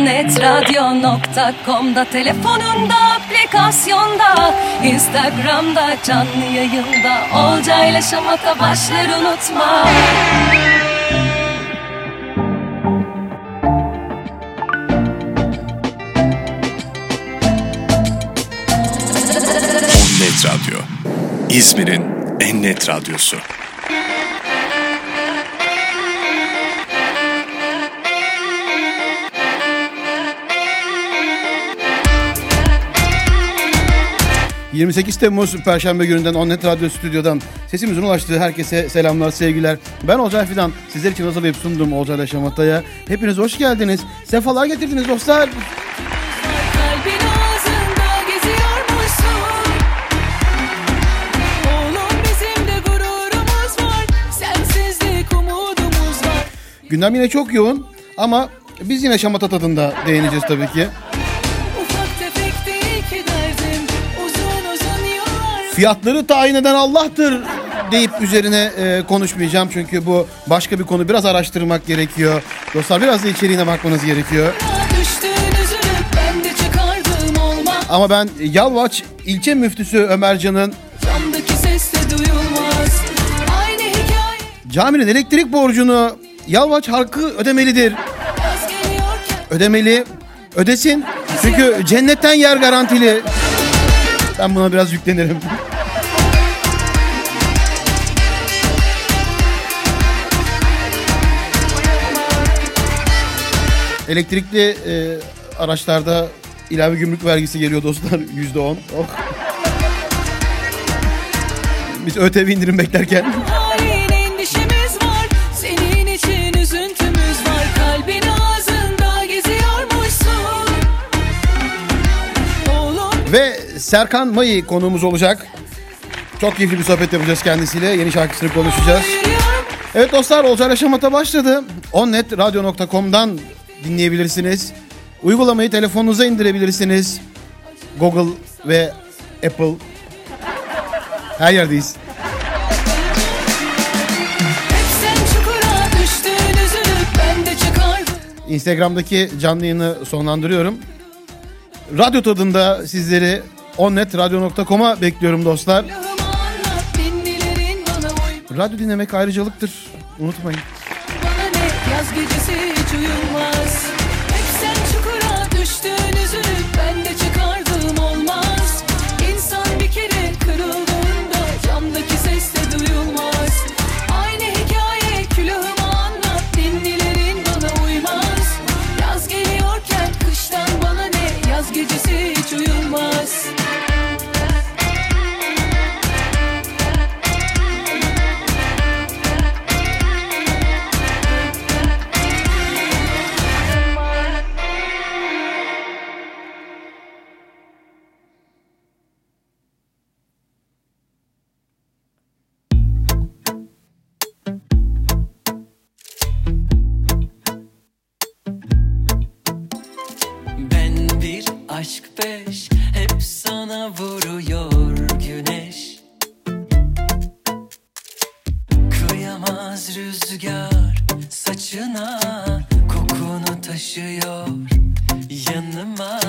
onnetradio.com'da telefonunda aplikasyonda Instagram'da canlı yayında Olcayla Şamata başlar unutma Net Radyo. İzmir'in en net radyosu. ...28 Temmuz Perşembe gününden Onnet Radyo Stüdyo'dan... ...sesimizin ulaştığı herkese selamlar, sevgiler. Ben Olcay Fidan. Sizler için hazırlayıp sundum Olcay'la Şamata'ya. Hepiniz hoş geldiniz. Sefalar getirdiniz dostlar. Gündem yine çok yoğun ama biz yine şamata tadında değineceğiz tabii ki. Fiyatları tayin eden Allah'tır deyip üzerine e, konuşmayacağım. Çünkü bu başka bir konu. Biraz araştırmak gerekiyor. Dostlar biraz da içeriğine bakmanız gerekiyor. Ama ben Yalvaç ilçe müftüsü Ömercan'ın caminin elektrik borcunu Yalvaç halkı ödemelidir. Ödemeli. Ödesin. Çünkü cennetten yer garantili. Ben buna biraz yüklenirim. Elektrikli e, araçlarda ilave gümrük vergisi geliyor dostlar. Yüzde on. Oh. Biz ÖTV indirim beklerken. Ve Serkan Mayı konuğumuz olacak. Çok keyifli bir sohbet yapacağız kendisiyle. Yeni şarkısını konuşacağız. Evet dostlar Olcay Şamata başladı. Onnetradio.com'dan dinleyebilirsiniz. Uygulamayı telefonunuza indirebilirsiniz. Google ve Apple. Her yerdeyiz. Instagram'daki canlı yayını sonlandırıyorum. Radyo tadında sizleri onnetradio.com'a bekliyorum dostlar. Radyo dinlemek ayrıcalıktır. Unutmayın. Bana ne yaz gecesi hiç uyumaz bir kere Kıyamaz rüzgar saçına kokunu taşıyor. Yanıma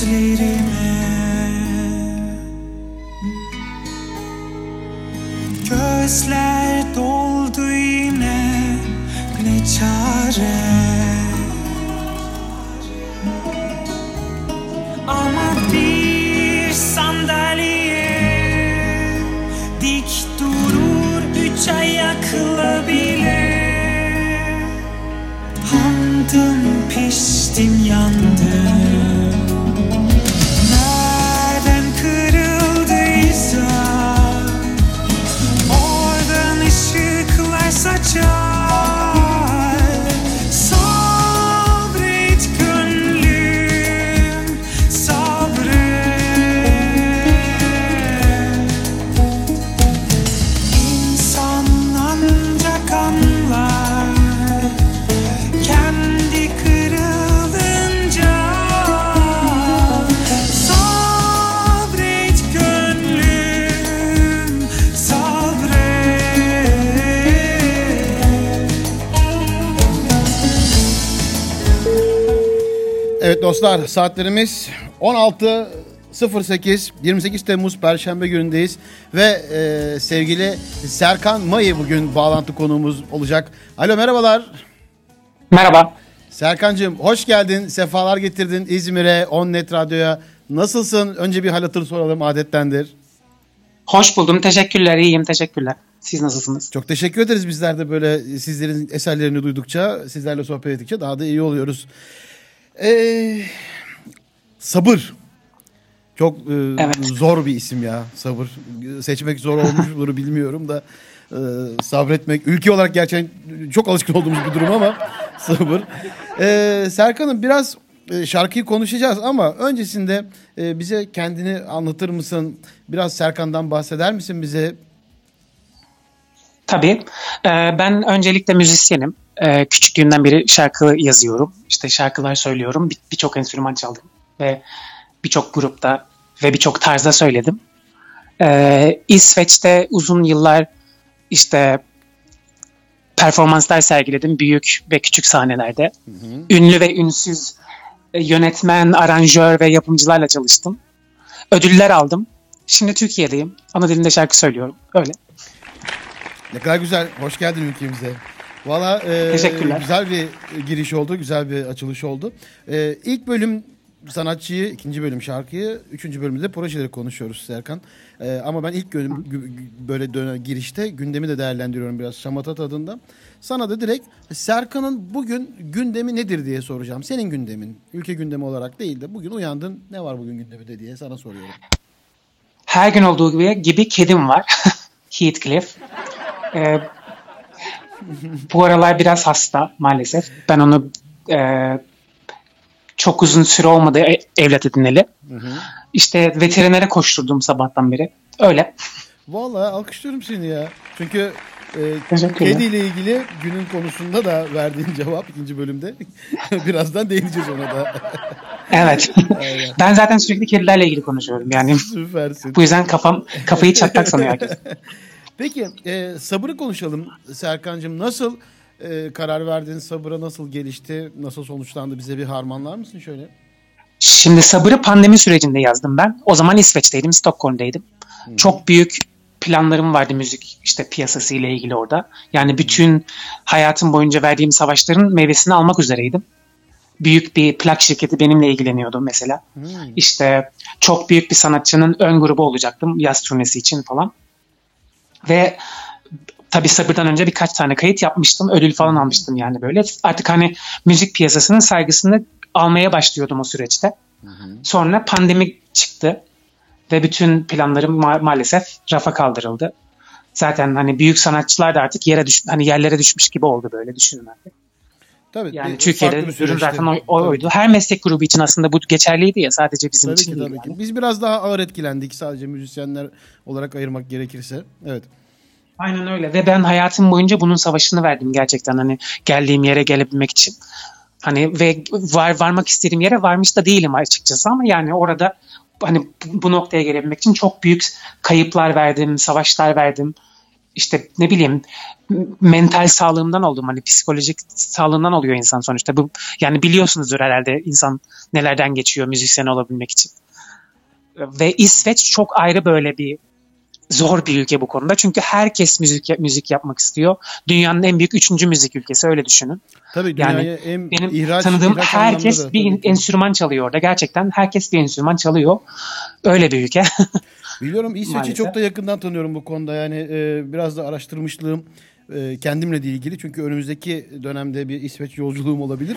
sözlerime Gözler doldu yine ne çare dostlar saatlerimiz 16.08 28 Temmuz Perşembe günündeyiz ve e, sevgili Serkan Mayı bugün bağlantı konuğumuz olacak. Alo merhabalar. Merhaba. Serkancığım hoş geldin, sefalar getirdin İzmir'e, Onnet Radyo'ya. Nasılsın? Önce bir hal hatır soralım adettendir. Hoş buldum. Teşekkürler. İyiyim. Teşekkürler. Siz nasılsınız? Çok teşekkür ederiz bizler de böyle sizlerin eserlerini duydukça, sizlerle sohbet ettikçe daha da iyi oluyoruz. Ee, sabır. Çok e, Evet. zor bir isim ya sabır. Seçmek zor olmuştur bilmiyorum da e, sabretmek. Ülke olarak gerçekten çok alışkın olduğumuz bir durum ama sabır. Ee, Serkan'ım biraz e, şarkıyı konuşacağız ama öncesinde e, bize kendini anlatır mısın? Biraz Serkan'dan bahseder misin bize? Tabii. Ee, ben öncelikle müzisyenim. Ee, küçüklüğümden beri şarkı yazıyorum. İşte şarkılar söylüyorum. Bir- Birçok enstrüman çaldım. Ve birçok grupta ve birçok tarzda söyledim. Ee, İsveç'te uzun yıllar işte performanslar sergiledim. Büyük ve küçük sahnelerde. Ünlü ve ünsüz e, yönetmen, aranjör ve yapımcılarla çalıştım. Ödüller aldım. Şimdi Türkiye'deyim. Ana dilimde şarkı söylüyorum. Öyle. Ne kadar güzel. Hoş geldin ülkemize. Valla e, güzel bir giriş oldu. Güzel bir açılış oldu. E, ilk bölüm sanatçıyı, ikinci bölüm şarkıyı, üçüncü bölümde de projeleri konuşuyoruz Serkan. E, ama ben ilk bölüm böyle dönem, girişte gündemi de değerlendiriyorum biraz şamata tadında. Sana da direkt Serkan'ın bugün gündemi nedir diye soracağım. Senin gündemin. Ülke gündemi olarak değil de bugün uyandın ne var bugün gündeminde diye sana soruyorum. Her gün olduğu gibi, gibi kedim var. Heathcliff. Ee, bu aralar biraz hasta maalesef. Ben onu e, çok uzun süre olmadı e- evlat edineli. İşte veterinere koşturdum sabahtan beri. Öyle. Vallahi alkışlıyorum seni ya. Çünkü e, Teşekkürler. kediyle ilgili günün konusunda da verdiğin cevap ikinci bölümde. Birazdan değineceğiz ona da. Evet. ben zaten sürekli kedilerle ilgili konuşuyorum. Yani Süpersin. bu yüzden kafam kafayı çatlak sanıyor herkes. Peki e, sabırı konuşalım Serkan'cığım. Nasıl e, karar verdin? Sabıra nasıl gelişti? Nasıl sonuçlandı? Bize bir harmanlar mısın şöyle? Şimdi sabırı pandemi sürecinde yazdım ben. O zaman İsveç'teydim, Stockholm'deydim. Çok büyük planlarım vardı müzik işte piyasası ile ilgili orada. Yani bütün hayatım boyunca verdiğim savaşların meyvesini almak üzereydim. Büyük bir plak şirketi benimle ilgileniyordu mesela. İşte çok büyük bir sanatçının ön grubu olacaktım yaz turnesi için falan. Ve tabii sabırdan önce birkaç tane kayıt yapmıştım. Ödül falan almıştım yani böyle. Artık hani müzik piyasasının saygısını almaya başlıyordum o süreçte. Sonra pandemi çıktı ve bütün planlarım ma- maalesef rafa kaldırıldı. Zaten hani büyük sanatçılar da artık yere düş hani yerlere düşmüş gibi oldu böyle düşünün artık. Tabii. Yani bir- Türkiye'de ürün zaten o, Tabii. oydu. Her meslek grubu için aslında bu geçerliydi ya sadece bizim Tabii için ki değil tabii yani. ki. Biz biraz daha ağır etkilendik sadece müzisyenler olarak ayırmak gerekirse. Evet. Aynen öyle ve ben hayatım boyunca bunun savaşını verdim gerçekten hani geldiğim yere gelebilmek için. Hani ve var varmak istediğim yere varmış da değilim açıkçası ama yani orada hani bu noktaya gelebilmek için çok büyük kayıplar verdim, savaşlar verdim. İşte ne bileyim mental sağlığımdan oldum. Hani psikolojik sağlığından oluyor insan sonuçta. Bu yani biliyorsunuzdur herhalde insan nelerden geçiyor müzisyen olabilmek için. Ve İsveç çok ayrı böyle bir zor bir ülke bu konuda. Çünkü herkes müzik müzik yapmak istiyor. Dünyanın en büyük üçüncü müzik ülkesi öyle düşünün. Tabii Yani en benim ihraç, tanıdığım ihraç herkes da bir enstrüman çalıyor orada. Gerçekten herkes bir enstrüman çalıyor. Öyle bir ülke Biliyorum İsveç'i çok da yakından tanıyorum bu konuda. Yani e, biraz da araştırmışlığım e, kendimle de ilgili. Çünkü önümüzdeki dönemde bir İsveç yolculuğum olabilir.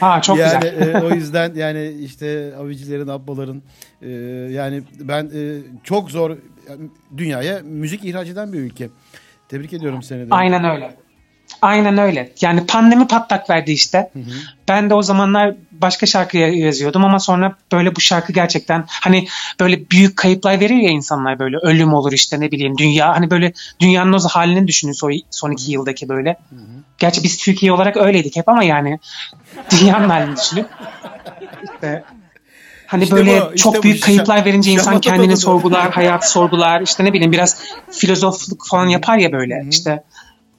ha çok yani güzel e, o yüzden yani işte avicilerin, abbaların e, yani ben e, çok zor yani dünyaya müzik ihraç eden bir ülke. Tebrik ediyorum seni de. Aynen öyle. Aynen öyle. Yani pandemi patlak verdi işte. Ben de o zamanlar başka şarkı ya- yazıyordum ama sonra böyle bu şarkı gerçekten hani böyle büyük kayıplar verir ya insanlar böyle ölüm olur işte ne bileyim dünya hani böyle dünyanın o halini düşünün son, son iki yıldaki böyle. Gerçi biz Türkiye olarak öyleydik hep ama yani dünyanın halini düşünün. İşte hani İşte böyle bu, işte çok bu. büyük kayıplar verince insan kendini sorgular, hayatı sorgular. işte ne bileyim biraz filozofluk falan yapar ya böyle. İşte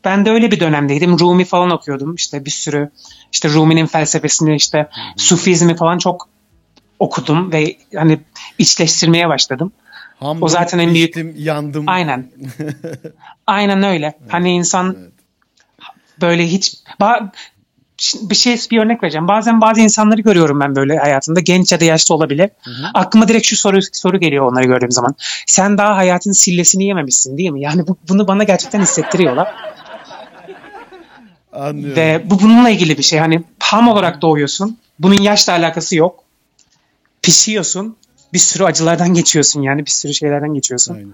ben de öyle bir dönemdeydim. Rumi falan okuyordum. İşte bir sürü işte Rumi'nin felsefesini işte Sufizmi falan çok okudum ve hani içleştirmeye başladım. Hamdum, o zaten en büyük- içtim, yandım. Aynen. Aynen öyle. Hani insan böyle hiç ba- bir şey bir örnek vereceğim. Bazen bazı insanları görüyorum ben böyle hayatında genç ya da yaşlı olabilir. Aklıma direkt şu soru soru geliyor onları gördüğüm zaman. Sen daha hayatın sillesini yememişsin değil mi? Yani bu, bunu bana gerçekten hissettiriyorlar. Anlıyorum. Ve bu bununla ilgili bir şey. Hani ham olarak doğuyorsun. Bunun yaşla alakası yok. Pişiyorsun. Bir sürü acılardan geçiyorsun yani. Bir sürü şeylerden geçiyorsun. Aynen.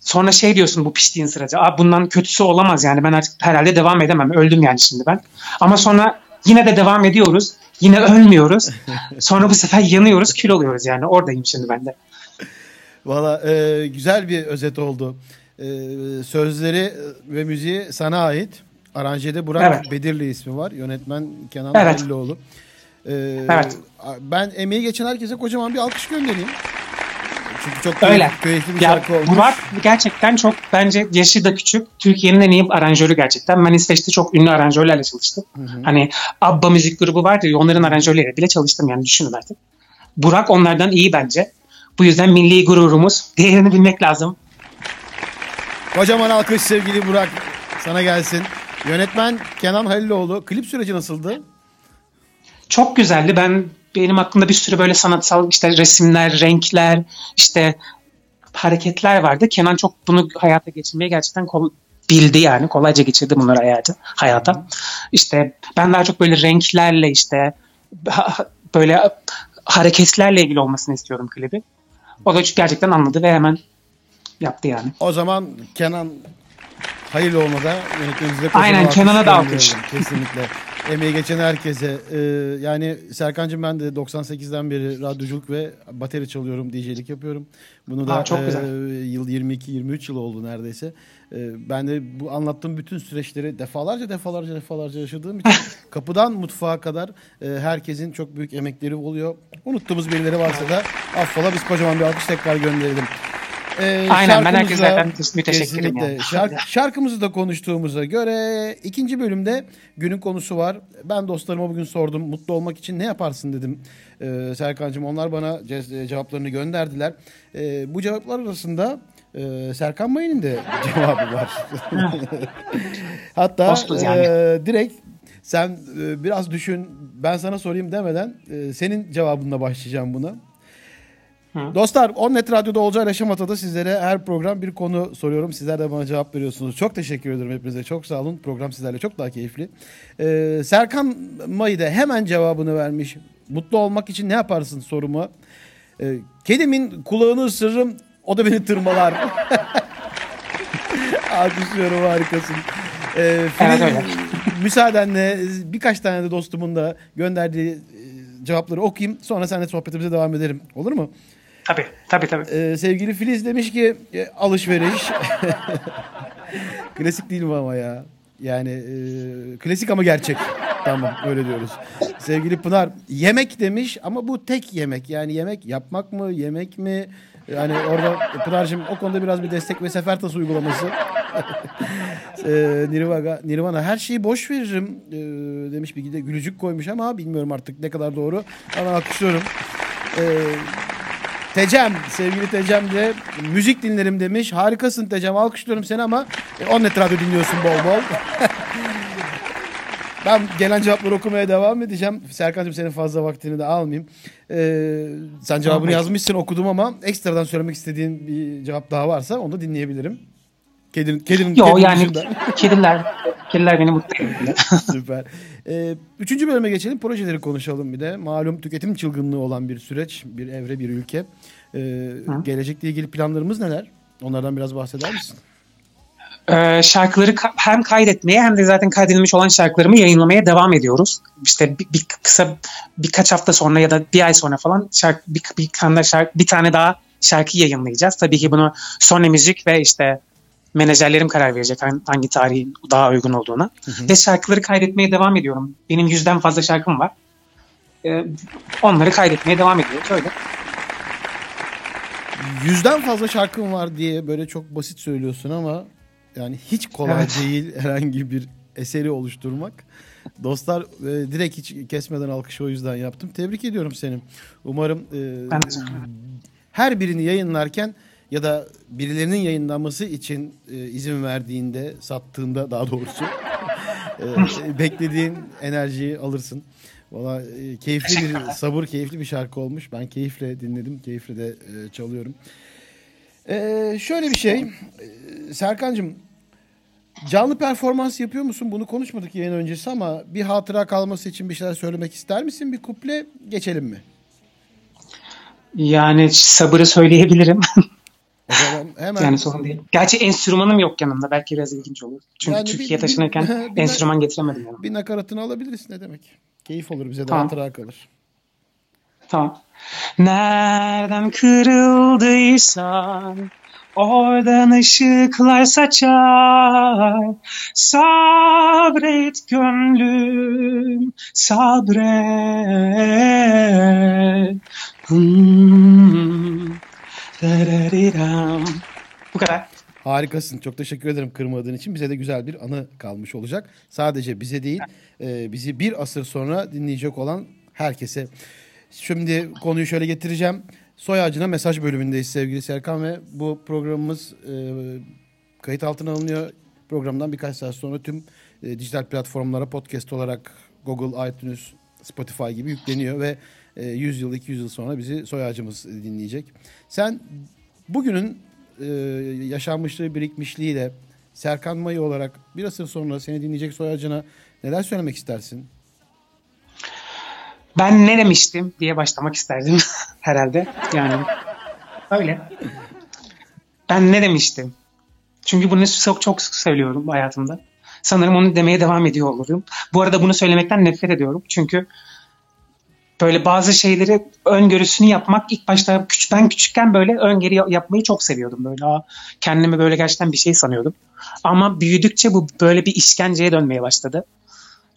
Sonra şey diyorsun bu piştiğin sırada. Aa, bundan kötüsü olamaz yani. Ben artık herhalde devam edemem. Öldüm yani şimdi ben. Ama sonra yine de devam ediyoruz. Yine ölmüyoruz. Sonra bu sefer yanıyoruz, kül oluyoruz yani. Oradayım şimdi ben de. Valla e, güzel bir özet oldu. E, sözleri ve müziği sana ait. Aranjede Burak Evet. Bedirli ismi var. Yönetmen Kenan Evet. Halilioğlu. E, Evet. Ben emeği geçen herkese kocaman bir alkış göndereyim. Çünkü çok Öyle. keyif- keyifli bir Ya şarkı olmuş. Burak gerçekten çok bence yaşı da küçük. Türkiye'nin en iyi aranjörü gerçekten. Ben İsveç'te çok ünlü aranjörlerle çalıştım. Hani ABBA müzik grubu vardı ya onların aranjörleriyle bile çalıştım yani düşünün artık. Burak onlardan iyi bence. Bu yüzden milli gururumuz. Değerini bilmek lazım. Kocaman alkış sevgili Burak. Sana gelsin. Yönetmen Kenan Haliloğlu. Klip süreci nasıldı? Çok güzeldi. Ben benim aklımda bir sürü böyle sanatsal işte resimler, renkler, işte hareketler vardı. Kenan çok bunu hayata geçirmeye gerçekten kol, bildi yani. Kolayca geçirdi bunları hayatı, hayata. İşte ben daha çok böyle renklerle işte ha- böyle hareketlerle ilgili olmasını istiyorum klibi. O da gerçekten anladı ve hemen yaptı yani. O zaman Kenan Hayırlıoğlu'na da yönetmenimize Aynen, Kenan'a da alkış. Kesinlikle. Emeği geçen herkese. Ee, yani Serkan'cığım ben de 98'den beri radyoculuk ve bateri çalıyorum, DJ'lik yapıyorum. Bunu da Aa, çok e, güzel. yıl 22-23 yıl oldu neredeyse. Ee, ben de bu anlattığım bütün süreçleri defalarca defalarca defalarca yaşadığım için kapıdan mutfağa kadar e, herkesin çok büyük emekleri oluyor. Unuttuğumuz birileri varsa da affola biz kocaman bir alkış tekrar gönderelim. Ee, Aynen, ben herkese zaten müteşekkirim Kesinlikle. yani. Şark- şarkımızı da konuştuğumuza göre ikinci bölümde günün konusu var. Ben dostlarıma bugün sordum. Mutlu olmak için ne yaparsın dedim. Ee, Serkan'cığım onlar bana ce- cevaplarını gönderdiler. Ee, bu cevaplar arasında e, Serkan Mayın'ın de cevabı var. Hatta yani. e, direkt sen e, biraz düşün ben sana sorayım demeden e, senin cevabınla başlayacağım buna. Dostlar Onnet Radyo'da Olcay ile Şamata'da sizlere her program bir konu soruyorum. Sizler de bana cevap veriyorsunuz. Çok teşekkür ederim hepinize. Çok sağ olun. Program sizlerle çok daha keyifli. Ee, Serkan Mayı da hemen cevabını vermiş. Mutlu olmak için ne yaparsın soruma. Ee, kedimin kulağını ısırırım. O da beni tırmalar. Alkışlıyorum harikasın. Ee, Filiz, müsaadenle birkaç tane de dostumun da gönderdiği e, cevapları okuyayım. Sonra seninle sohbetimize devam edelim. Olur mu? Tabii, tabii tabii. Ee, sevgili Filiz demiş ki e, alışveriş. klasik değil mi ama ya? Yani e, klasik ama gerçek. Tamam öyle diyoruz. Sevgili Pınar yemek demiş ama bu tek yemek. Yani yemek yapmak mı yemek mi? Yani orada Pınar'cığım o konuda biraz bir destek ve sefertas uygulaması. ee, Nirvana, Nirvana her şeyi boş veririm ee, demiş bir de gülücük koymuş ama bilmiyorum artık ne kadar doğru. Ama alkışlıyorum. Ee, Tecem, sevgili Tecem de müzik dinlerim demiş. Harikasın Tecem, alkışlıyorum seni ama e, Onnet Radyo dinliyorsun bol bol. ben gelen cevapları okumaya devam edeceğim. Serkan'cığım senin fazla vaktini de almayayım. Ee, sen cevabını yazmışsın okudum ama ekstradan söylemek istediğin bir cevap daha varsa onu da dinleyebilirim. Kedinin, kedinin, Yo kedinin yani dışında. kediler, kediler beni mutlu ediyor. Süper. Ee, üçüncü bölüme geçelim. Projeleri konuşalım bir de. Malum tüketim çılgınlığı olan bir süreç, bir evre, bir ülke. Ee, gelecekle ilgili planlarımız neler? Onlardan biraz bahseder misin? Ee, şarkıları ka- hem kaydetmeye hem de zaten kaydedilmiş olan şarkılarımı yayınlamaya devam ediyoruz. İşte bir, bir kısa birkaç hafta sonra ya da bir ay sonra falan şarkı, bir, bir, tane şarkı, bir tane daha şarkı yayınlayacağız. Tabii ki bunu Sony Müzik ve işte menajerlerim karar verecek hangi, tarihin daha uygun olduğuna. Ve şarkıları kaydetmeye devam ediyorum. Benim yüzden fazla şarkım var. Ee, onları kaydetmeye devam ediyoruz öyle. Yüzden fazla şarkım var diye böyle çok basit söylüyorsun ama yani hiç kolay Evet. değil herhangi bir eseri oluşturmak. Dostlar e, direkt hiç kesmeden alkışı o yüzden yaptım. Tebrik ediyorum seni. Umarım e, her birini yayınlarken ya da birilerinin yayınlanması için e, izin verdiğinde, sattığında daha doğrusu e, beklediğin enerjiyi alırsın. Valla e, keyifli bir sabır, keyifli bir şarkı olmuş. Ben keyifle dinledim, keyifle de e, çalıyorum. E, şöyle bir şey, e, Serkan'cığım canlı performans yapıyor musun? Bunu konuşmadık yayın öncesi ama bir hatıra kalması için bir şeyler söylemek ister misin? Bir kuple geçelim mi? Yani sabırı söyleyebilirim. O zaman hemen Yani sorun değil. Gerçi enstrümanım yok yanımda. Belki biraz ilginç olur. Çünkü Yani bir- Türkiye bir- taşınırken bir- enstrüman getiremedim yanıma. Bir nakaratını alabiliriz ne demek. Keyif olur bize de Tamam. hatıra kalır. Tamam. Nereden kırıldıysan oradan ışıklar saçar. Sabret gönlüm, sabret. Hmm. Bu kadar. Harikasın. Çok teşekkür ederim kırmadığın için. Bize de güzel bir anı kalmış olacak. Sadece bize değil, e, bizi bir asır sonra dinleyecek olan herkese. Şimdi konuyu şöyle getireceğim. Soy ağacına mesaj bölümündeyiz sevgili Serkan ve bu programımız e, kayıt altına alınıyor. Programdan birkaç saat sonra tüm e, dijital platformlara podcast olarak Google, iTunes, Spotify gibi yükleniyor ve e, 100 yıl, 200 yıl sonra bizi soy ağacımız dinleyecek. Sen bugünün e, yaşanmışlığı, birikmişliğiyle Serkan Mayı olarak bir asır sonra seni dinleyecek soy ağacına neler söylemek istersin? Ben ne demiştim diye başlamak isterdim herhalde. Yani öyle. Ben ne demiştim? Çünkü bunu çok çok sık söylüyorum hayatımda. Sanırım onu demeye devam ediyor olurum. Bu arada bunu söylemekten nefret ediyorum. Çünkü böyle bazı şeyleri öngörüsünü yapmak ilk başta küç, ben küçükken böyle öngörü yapmayı çok seviyordum. Böyle Aa, kendimi böyle gerçekten bir şey sanıyordum. Ama büyüdükçe bu böyle bir işkenceye dönmeye başladı.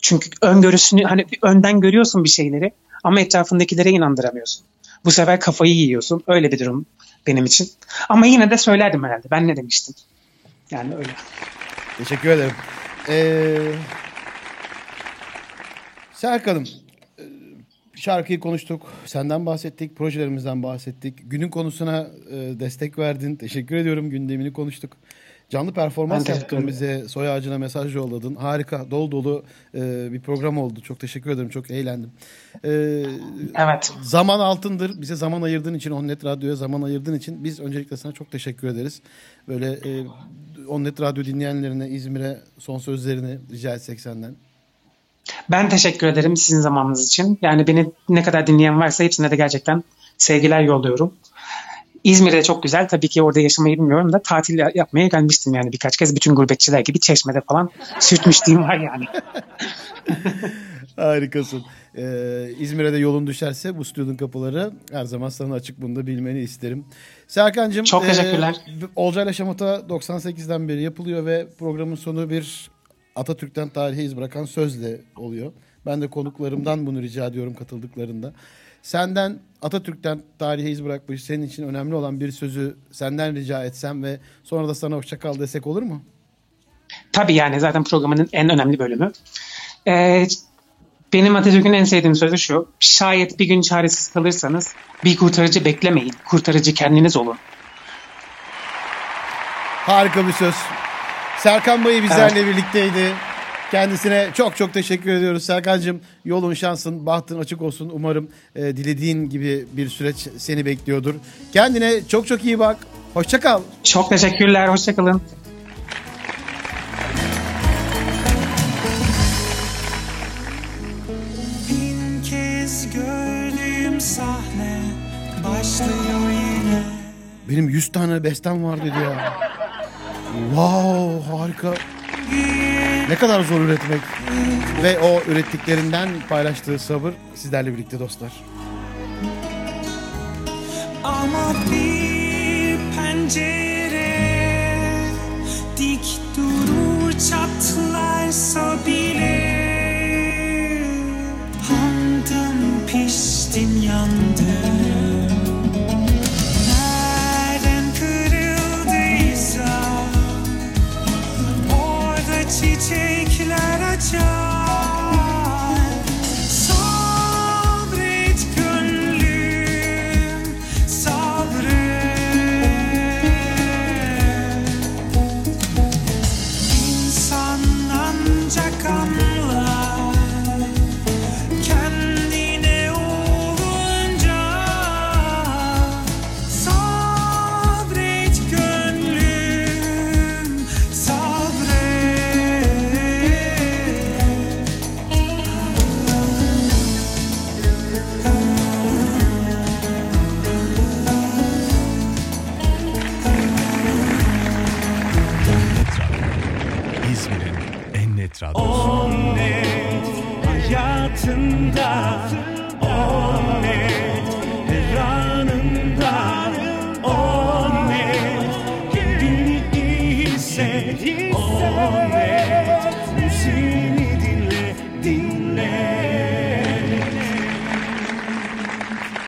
Çünkü öngörüsünü hani önden görüyorsun bir şeyleri ama etrafındakilere inandıramıyorsun. Bu sefer kafayı yiyorsun. Öyle bir durum benim için. Ama yine de söylerdim herhalde. Ben ne demiştim? Yani öyle. Teşekkür ederim. Ee, Serkan'ım şarkıyı konuştuk. Senden bahsettik. Projelerimizden bahsettik. Günün konusuna e, destek verdin. Teşekkür ediyorum. Gündemini konuştuk. Canlı performans yaptın bize. Soy ağacına mesaj yolladın. Harika. Dolu dolu e, bir program oldu. Çok teşekkür ederim. Çok eğlendim. Ee, Evet. Zaman altındır. Bize zaman ayırdığın için, Onnet Radyo'ya zaman ayırdığın için biz öncelikle sana çok teşekkür ederiz. Böyle e, Onnet Radyo dinleyenlerine, İzmir'e son sözlerini rica etsek senden. Ben teşekkür ederim sizin zamanınız için. Yani beni ne kadar dinleyen varsa hepsine de gerçekten sevgiler yolluyorum. İzmir'de çok güzel. Tabii ki orada yaşamayı bilmiyorum da tatil yapmaya gelmiştim yani birkaç kez. Bütün gurbetçiler gibi çeşmede falan sürtmüşlüğüm var yani. Harikasın. Ee, İzmir'e de yolun düşerse bu stüdyonun kapıları her zaman sana açık bunu da bilmeni isterim. Serkan'cığım. Çok teşekkürler. E, Olcayla Şamata 98'den beri yapılıyor ve programın sonu bir Atatürk'ten tarihe iz bırakan sözle oluyor. Ben de konuklarımdan bunu rica ediyorum katıldıklarında. Senden Atatürk'ten tarihe iz bırakmış senin için önemli olan bir sözü senden rica etsem ve sonra da sana hoşça kal desek olur mu? Tabii yani zaten programının en önemli bölümü. Ee, benim Atatürk'ün en sevdiğim sözü şu. Şayet bir gün çaresiz kalırsanız bir kurtarıcı beklemeyin. Kurtarıcı kendiniz olun. Harika bir söz. Serkan Bey bizlerle birlikteydi. Kendisine çok çok teşekkür ediyoruz. Serkan'cığım yolun şansın, bahtın açık olsun. Umarım e, dilediğin gibi bir süreç seni bekliyordur. Kendine çok çok iyi bak. Hoşça kal. Çok teşekkürler. Hoşçakalın. Bin kez gördüğüm sahne başlıyor yine Benim 100 tane bestem var dedi ya. Wow harika. Ne kadar zor üretmek. Ve o ürettiklerinden paylaştığı sabır sizlerle birlikte dostlar. Ama bir pencere